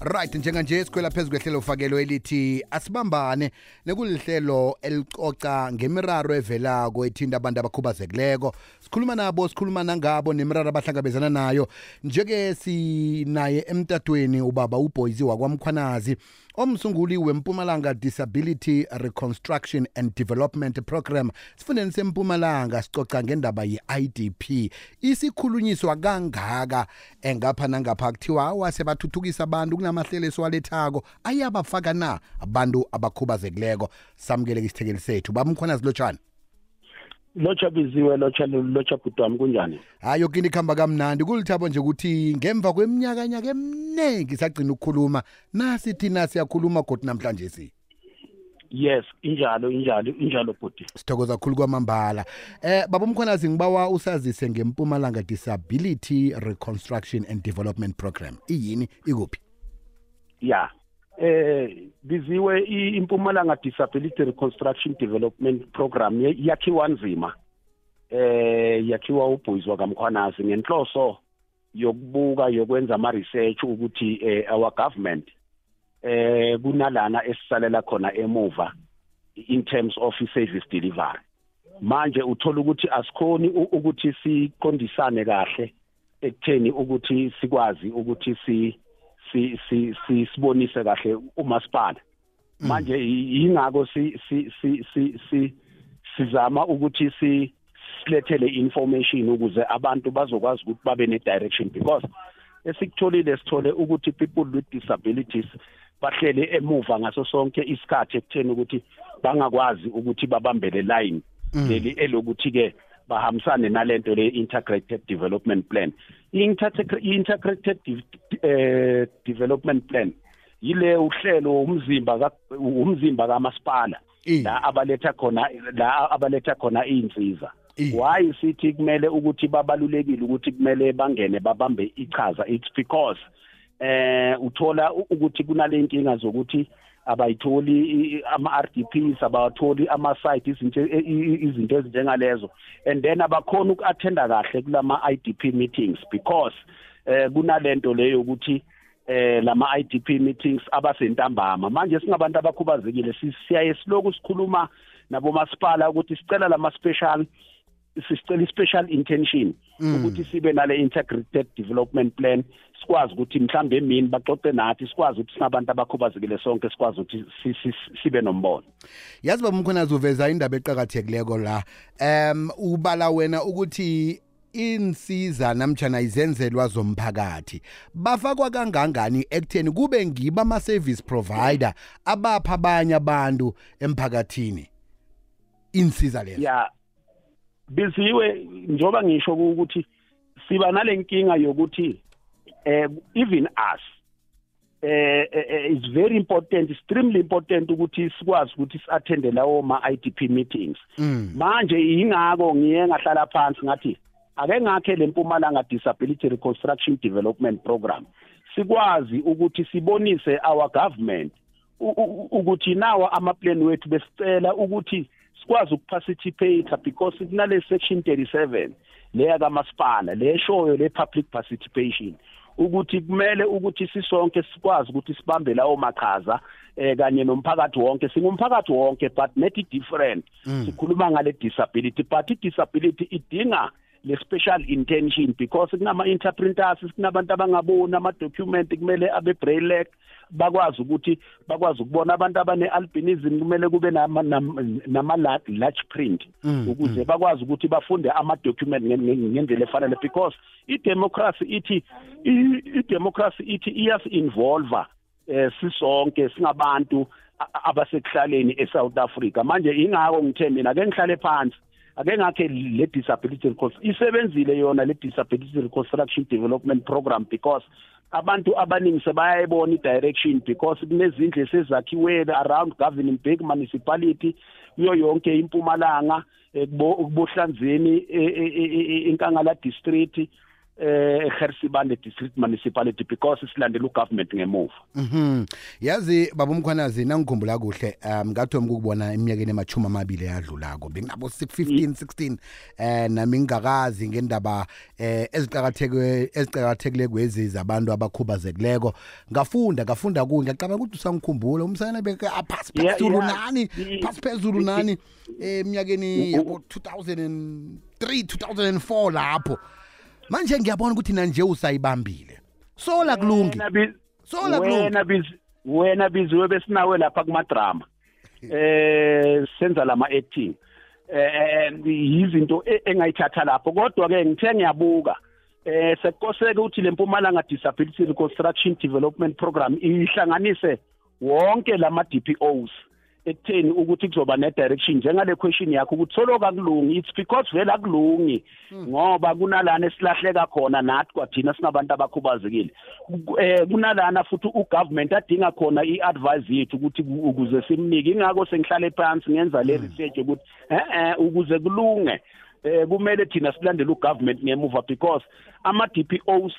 right njenganje sikhwela phezu kwehlelo ufakelo elithi asibambane nekulihlelo elicoca ngemiraro evelako ethinta abantu abakhubazekileko. Sikhuluma nabo sikhuluma nangabo nemiraro abahlangabezana nayo. Njeke sinaye emtatweni ubaba uboyzi wakwamkhwanazi. Omsunguli wempumalanga disability reconstruction and development program sifundeni sempumalanga sicoca ngendaba ye-idp isikhulunyiswa kangaka engapha nangapha kuthiwa awase bathuthukisa abantu kunamahlelo esiwalethako ayabafaka na abantu abakhubazekileko? Samukeleke isithekeli sethu bamkhona zilotshani lotsha biziwe lotsha lotsha bhuti wami kunjani? Hayi yoke into ikuhamba kamnandi. Kulithabo nje ukuthi ngemva kweminyakanyaka eminingi sagcina ukukhuluma. Nasi thina siyakhuluma kodwa namhlanje si? Yes injalo injalo injalo bhuti sithokoza kakhulu kwamambala. Eh baba umkhwanazi ngibawa usazise ngempumalanga disability reconstruction and development program. Iyini? Ikuphi? Ya. Eh biziwe impumalanga disability reconstruction development program yakhiwa nzima. Eh yakhiwa ubhuizwa kamkhwanazi ngenhloso yokubuka yokwenza ama research ukuthi eh, our government eh kunalana esisalela khona emuva in terms of service delivery. Manje uthola ukuthi asikhoni ukuthi siqondisane kahle ekutheni ukuthi sikwazi ukuthi si si si sibonise kahle umasipala. Manje yingako si si si si sizama ukuthi si silethele information ukuze abantu bazokwazi ukuthi babe ne direction because esikutholile sithole ukuthi people with disabilities bahlele emuva ngaso sonke isikhathi ekutheni ukuthi bangakwazi ukuthi babambele line leli elokuthi ke bahambisane nalento le integrated development plan. Integrated eh development plan yile uhlelo umzimba umzimba kamasipala la abaletha khona la abaletha khona izinsiza why sithi kumele ukuthi babalulekile ukuthi kumele bangene babambe ichaza? It's because eh uthola ukuthi kunale inkinga zokuthi abayitholi ama-RDPs abawatholi ama-site izinto izinto ezinjengalezo. And then abakhona uku-attenda kahle kulama-IDP meetings because eh kunalento leyo ukuthi eh lama IDP meetings abasentambama. Manje singabantu abakhubazekile siyaye siloku sikhuluma nabo masipala ukuthi sicela lama special sisicela i-special intention. Ukuthi sibe nale integrated development plan sikwazi ukuthi mhlambe emini baxoxe nathi sikwazi ukuthi singabantu abakhubazekile sonke sikwazi ukuthi sibe nombono. Yazi baba mkhonazi uveza indaba eqakathekileko la. Um ubala wena ukuthi insiza namtjana izenzelwa zomphakathi bafakwa kangangani ekutheni kube ngiba ama-service provider abapha abanye abantu emphakathini? Insiza lezo ya biziwe njoba ngisho ukuthi siba nalenkinga yokuthi eh even us eh it's very important extremely important ukuthi sikwazi ukuthi siattende lawo ma IDP meetings. Manje ingako ngiye ngahlala phansi ngathi ake ngakhe lempumalanga disability reconstruction development program. Sikwazi ukuthi sibonise our government ukuthi nawa ama plan wethu besicela ukuthi sikwazi ukuparticipate because kunale section 37 leya kamasipala leshoyo le public participation ukuthi kumele ukuthi sisonke sikwazi ukuthi sibambe lawo maqhaza eh kanye nomphakathi wonke. Singumphakathi wonke but net different. Sikhuluma ngale disability but i disability idinga le special intention because kunama interpreters kunabantu abangaboni ama document kumele abe braille bakwazi ukuthi bakwazi ukubona abantu abane albinism kumele kube nama nama large print ukuze bakwazi ukuthi bafunde ama document ngendlela efanele because i democracy ithi i democracy ithi iyas involve eh sisonke singabantu abasekuhlaleni eSouth Africa. Manje ingako ngithe mina ke ngihlale phansi. Ake ngakhe le disability isebenzile yona le disability reconstruction development program because abantu abaningi sebayayibona i-direction because kunezindlu esezakhiwe around governing big municipality kuyo yonke impumalanga kubohlanzeni enkangala district eh eGersibande district municipality because silandela ugovernment ngemuva Mhm. Yazi baba umkhwanazi nangikhumbula kuhle um ngathoma ukubona iminyakeni emachuma amabili eyadlulako. Benginabo 15 16 eh nami ngingakazi ngendaba eh eziqhakatheke eziqhakathekile kwezi zabantu abakhubazekileko. Ngafunda ngafunda ku ngiyacabanga ukuthi usangikhumbula umsana beke aphasi Yeah, phezulu yeah. nani I- phasi phezulu i- nani eminyakeni yabo 2003 2004 lapho. Manje ngiyabona ukuthi nanje usayibambile. Sola kulungi. Sola kulungi. wena bizi wena biziwe besinawe lapha kumadrama eh senza lama acting eh yizinto e- engayithatha lapho kodwa ke ngithe ngiyabuka eh sekukoseke ukuthi lempumalanga disability reconstruction development program ihlanganise wonke lama DPOs ekutheni ukuthi kuzoba ne direction njengale question yakho ukuthi soloka kulungi it's because vele akulungi ngoba kunalana esilahleka khona nathi kwathina singabantu abakhubazekile. Eh kunalana futhi ugovernment adinga khona iadvice yethu ukuthi ku- ukuze simnike. Ingakho sengihlale phansi ngenza le research ukuthi eh ukuze kulunge eh kumele thina silandele ugovernment ngemuva because ama DPOs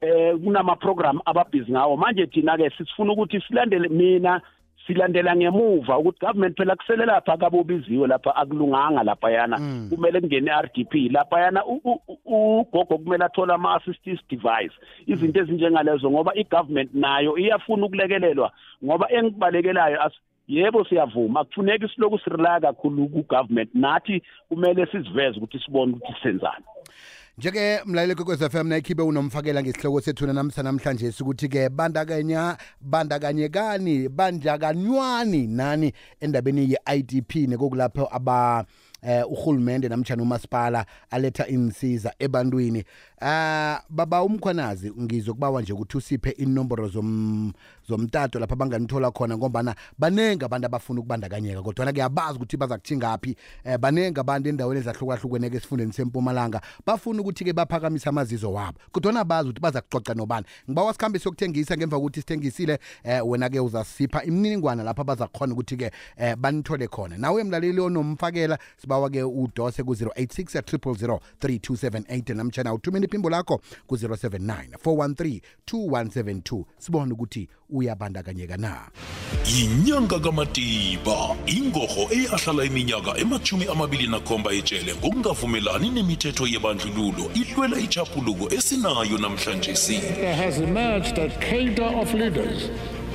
eh kunama program ababhizi ngawo. Manje thina ke sifuna ukuthi silandele mina silandela ngemuva ukuthi government phela kusele lapha kabobiziwe lapha akulunganga lapha yana kumele kungene RDP lapha yana u- u- u- ugogo kumele athola ama assistance device. Izinto ezinjengalezo ngoba igovernment nayo iyafuna ukulekelelwa ngoba engikubalekelayo as yebo siyavuma. Akufuneki siloku sirela kakhulu ku government nathi kumele siziveze ukuthi sibone ukuthi senzani. Njeke mlaleli kokwez FM nayikhiphe unomfakela ngesihloko sethu namhla namhlanje ukuthi ke bandakanya bandakanyekani bandakanywani nani endabeni ye-IDP nekokulapho aba eh uhulumende namtjana umasipala aletha insiza ebantwini. Ah baba umkhwanazi ngizokubawa nje ukuthi usiphe inomboro zom zomtato lapha banganithola khona ngombana banengi abantu abafuna ukubandakanyeka kodwa kuyabazi ukuthi bazakuthingaphi eh banengi abantu endaweni ezahlukahlukeneke esifundeni sempumalanga bafuna ukuthi ke baphakamisa amazizo wabo kodwa bazi ukuthi baza kucoca nobani. Ngibawa sikhambe sokuthengisa ngemva kokuthi sithengisile eh wena ke uzasipha imininingwana lapha baza khona ukuthi ke eh banithole khona. Nawe mlaleli onomfakela sibawa ke udose ku 086 000 3278 namtjana uthumela iphimbo lakho ku 079 413 2172 sibone ukuthi uyabandakanyeka na. Yinyanga kamatiba ingorho eyahlala iminyaka emachumi amabili nakhomba ejele ngokungavumelani nemithetho yebandlululo ihlwela ichaphuluko esinayo namhlanje si. There has emerged a cadre of leaders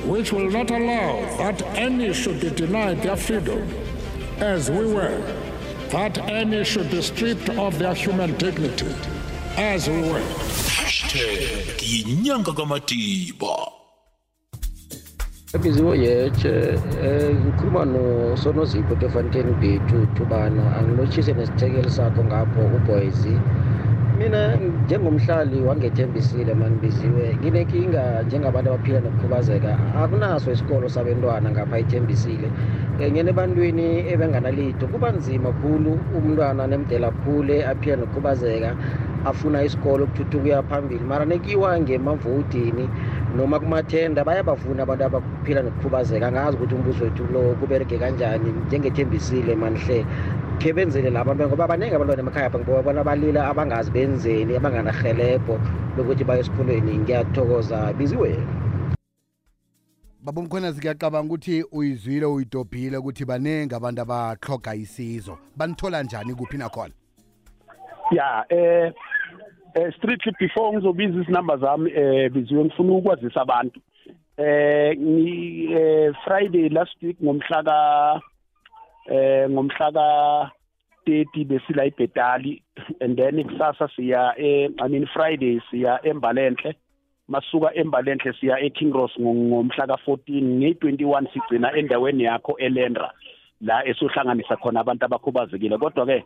which will not allow that any should be denied their freedom, as we were, that any should be stripped of their human dignity, as we were. hashtag yinyanga kamatiba ebiziwe yeche eh ngikhuluma nosonozipho tefaniteni bethu thubana. Angilotshise nesithekeli sakho ngapho uboys mina njengomhlali wangethembisile manibiziwe nginenkinga njengabantu abaphila nokukhubazeka. Akunaso isikolo sabentwana ngapha ithembisile um ngene ebantwini ebenganalito kuba nzima khulu umntwana nemdela khule aphila nokukhubazeka. Afuna isikolo ukuthuthuka ukuya phambili. Mara nekiwa ngemavotini noma kumathenda bayabafuna abantu abaphila nokukhubazeka. Angazi ukuthi umbuso wethu lo kuberege kanjani njengethembisile manihle khe benzele laba bantu ngoba baningi abantwana emakhaya apha ngibona balila abangazi benzeni abanganahelebho lokuthi baye esikolweni ngiyathokoza biziwe baba umkhwenazi ngiyacabanga ukuthi uyizwile uyidobhile ukuthi baningi abantu abahloga isizo. Banithola njani kuphi nakhona? Ya eh eh strictly before ngizobiza izinamba zami eh biziwe ngifuna ukwazisa abantu. Eh ngi eh, Friday last week ngomhla ka eh ngomhla ka 30 besila ibhetali and then kusasa siya eh I mean Friday siya embalenhle masuka embalenhle siya eKing Ross ngo- ngomhla ka 14 nge21 sigcina endaweni yakho eLendra la esohlanganisa khona abantu abakhubazekile. Kodwa ke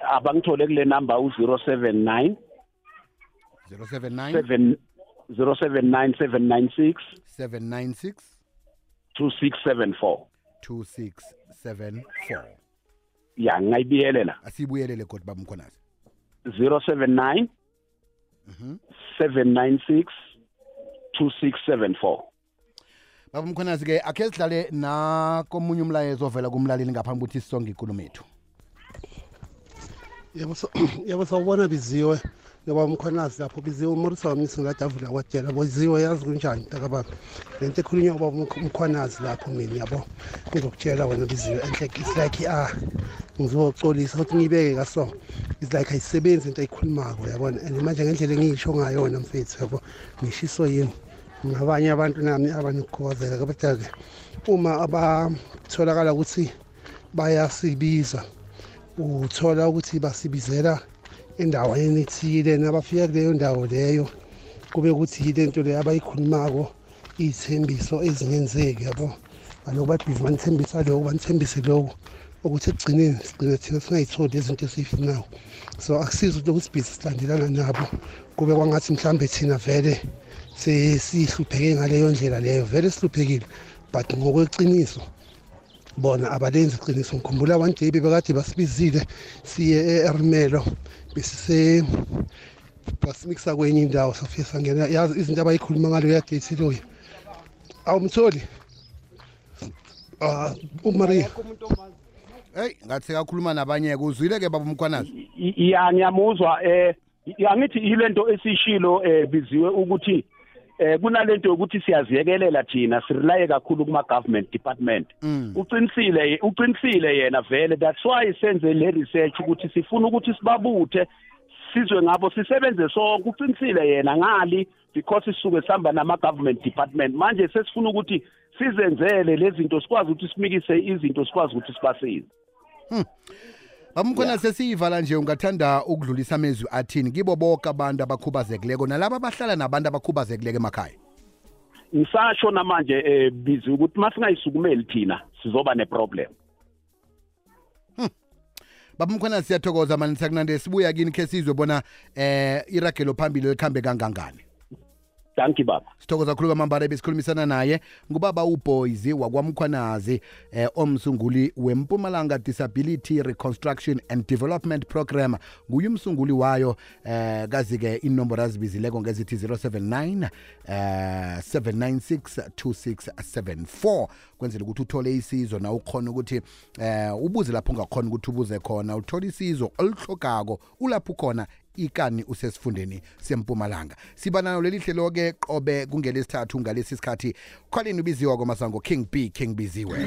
abangithole kule number u079 079 7 079796 796 2674 2674 ya ngayibiyelela asiyibuyelele kodwa baba umkhwenazi. 079 796 2674 baba umkhwenazi ke akhe sidlale nakomunye umlayezo ovela kumlaleli ngaphambi ukuthi sisonge ikulumo ethu yebo so- yebo sawubona biziwe. Ngoba umkhwanazi lapho biziwe umorisa wamisi ngadavula kwatshela boziwe yazi kunjani mntakababa le nto ekhulunywa uba umkhwanazi lapho mina yabo. Ngizokutshela wena biziwe and like it's like ah ngizocolisa ukuthi ngiyibeke kaso it's like ayisebenzi into ayikhulumako yabona and manje ngendlela engiyisho ngayona mfethu yabo ngishiso yini? Ngabanye abantu nami abanokukhubazeka kodwa-ke uma abatholakala ukuthi bayasibiza uthola ukuthi basibizela endaweni ethile nabafika kuleyo ndawo leyo kube ukuthi yile nto leyo abayikhulumako iy'thembiso ezingenzeki yabo? Baloku babhizi banithembisa lokhu banithembise lokhu ukuthi ekugcineni sigcine thina singayitholi izinto esiyifunayo. So akusiza ukuthi lokusibhizi silandelana nabo kube kwangathi mhlawumbe thina vele sesihlupheke ngaleyo ndlela leyo vele sihluphekile but ngokweqiniso bona abalenzi iqiniso. Ngikhumbula one day bebekade basibizile siye e-ermelo besise basimikisa kwenye indawo safike sangena. Yazi izinto abayikhuluma ngalo yadethi loyo. Awumtholi? Uh, umaria. Heyi ngathi sekakhuluma nabanye-ke uzwile-ke baba umkhwanazi? I- ya ngiyamuzwa eh angithi ilento esishilo eh biziwe ukuthi eh kunalento yokuthi siyaziyekelela thina sirelaye kakhulu kuma government department. Uqinisile uqinisile yena vele. That's why senze le research ukuthi sifuna ukuthi sibabuthe sizwe ngabo sisebenze sonke. Uqinisile yena ngali because sisuke sihamba nama government department. Manje sesifuna ukuthi sizenzele lezi zinto sikwazi ukuthi simikise izinto sikwazi ukuthi sibasize. Baba umkhwanazi sesiyivala nje ungathanda ukudlulisa amezwi athini? Kibo bonke abantu abakhubazekileko nalabo abahlala nabantu abakhubazekileko emakhaya. Ngisasho namanje eh bizi ukuthi masingayisukumeli thina sizoba neproblem. Baba umkhwanazi siyathokoza mani sakunande sibuya kini khe sizwe bona eh iragelo phambili likhambe kangangani. Thank you baba. Sithokoza khulu kwamambala besikhulumisana naye. Ngubaba uboys wakwamkhwanazi eh, omsunguli wempumalanga disability reconstruction and development program. Nguye umsunguli wayo eh, kazi-ke inomboro azibizileko ngezithi 079 eh, 796 2674 kwenzela ukuthi uthole isizo na ukhona ukuthi eh, ubuze lapho ungakhona ukuthi ubuze khona. Uthole isizo oluhlogako ulapho khona ikani usesifundeni sempumalanga. Siba nalo leli hlelo-ke qobe kungelesithathu ngalesi sikhathi. Khwalini ubiziwa kwamasango king b king biziwe.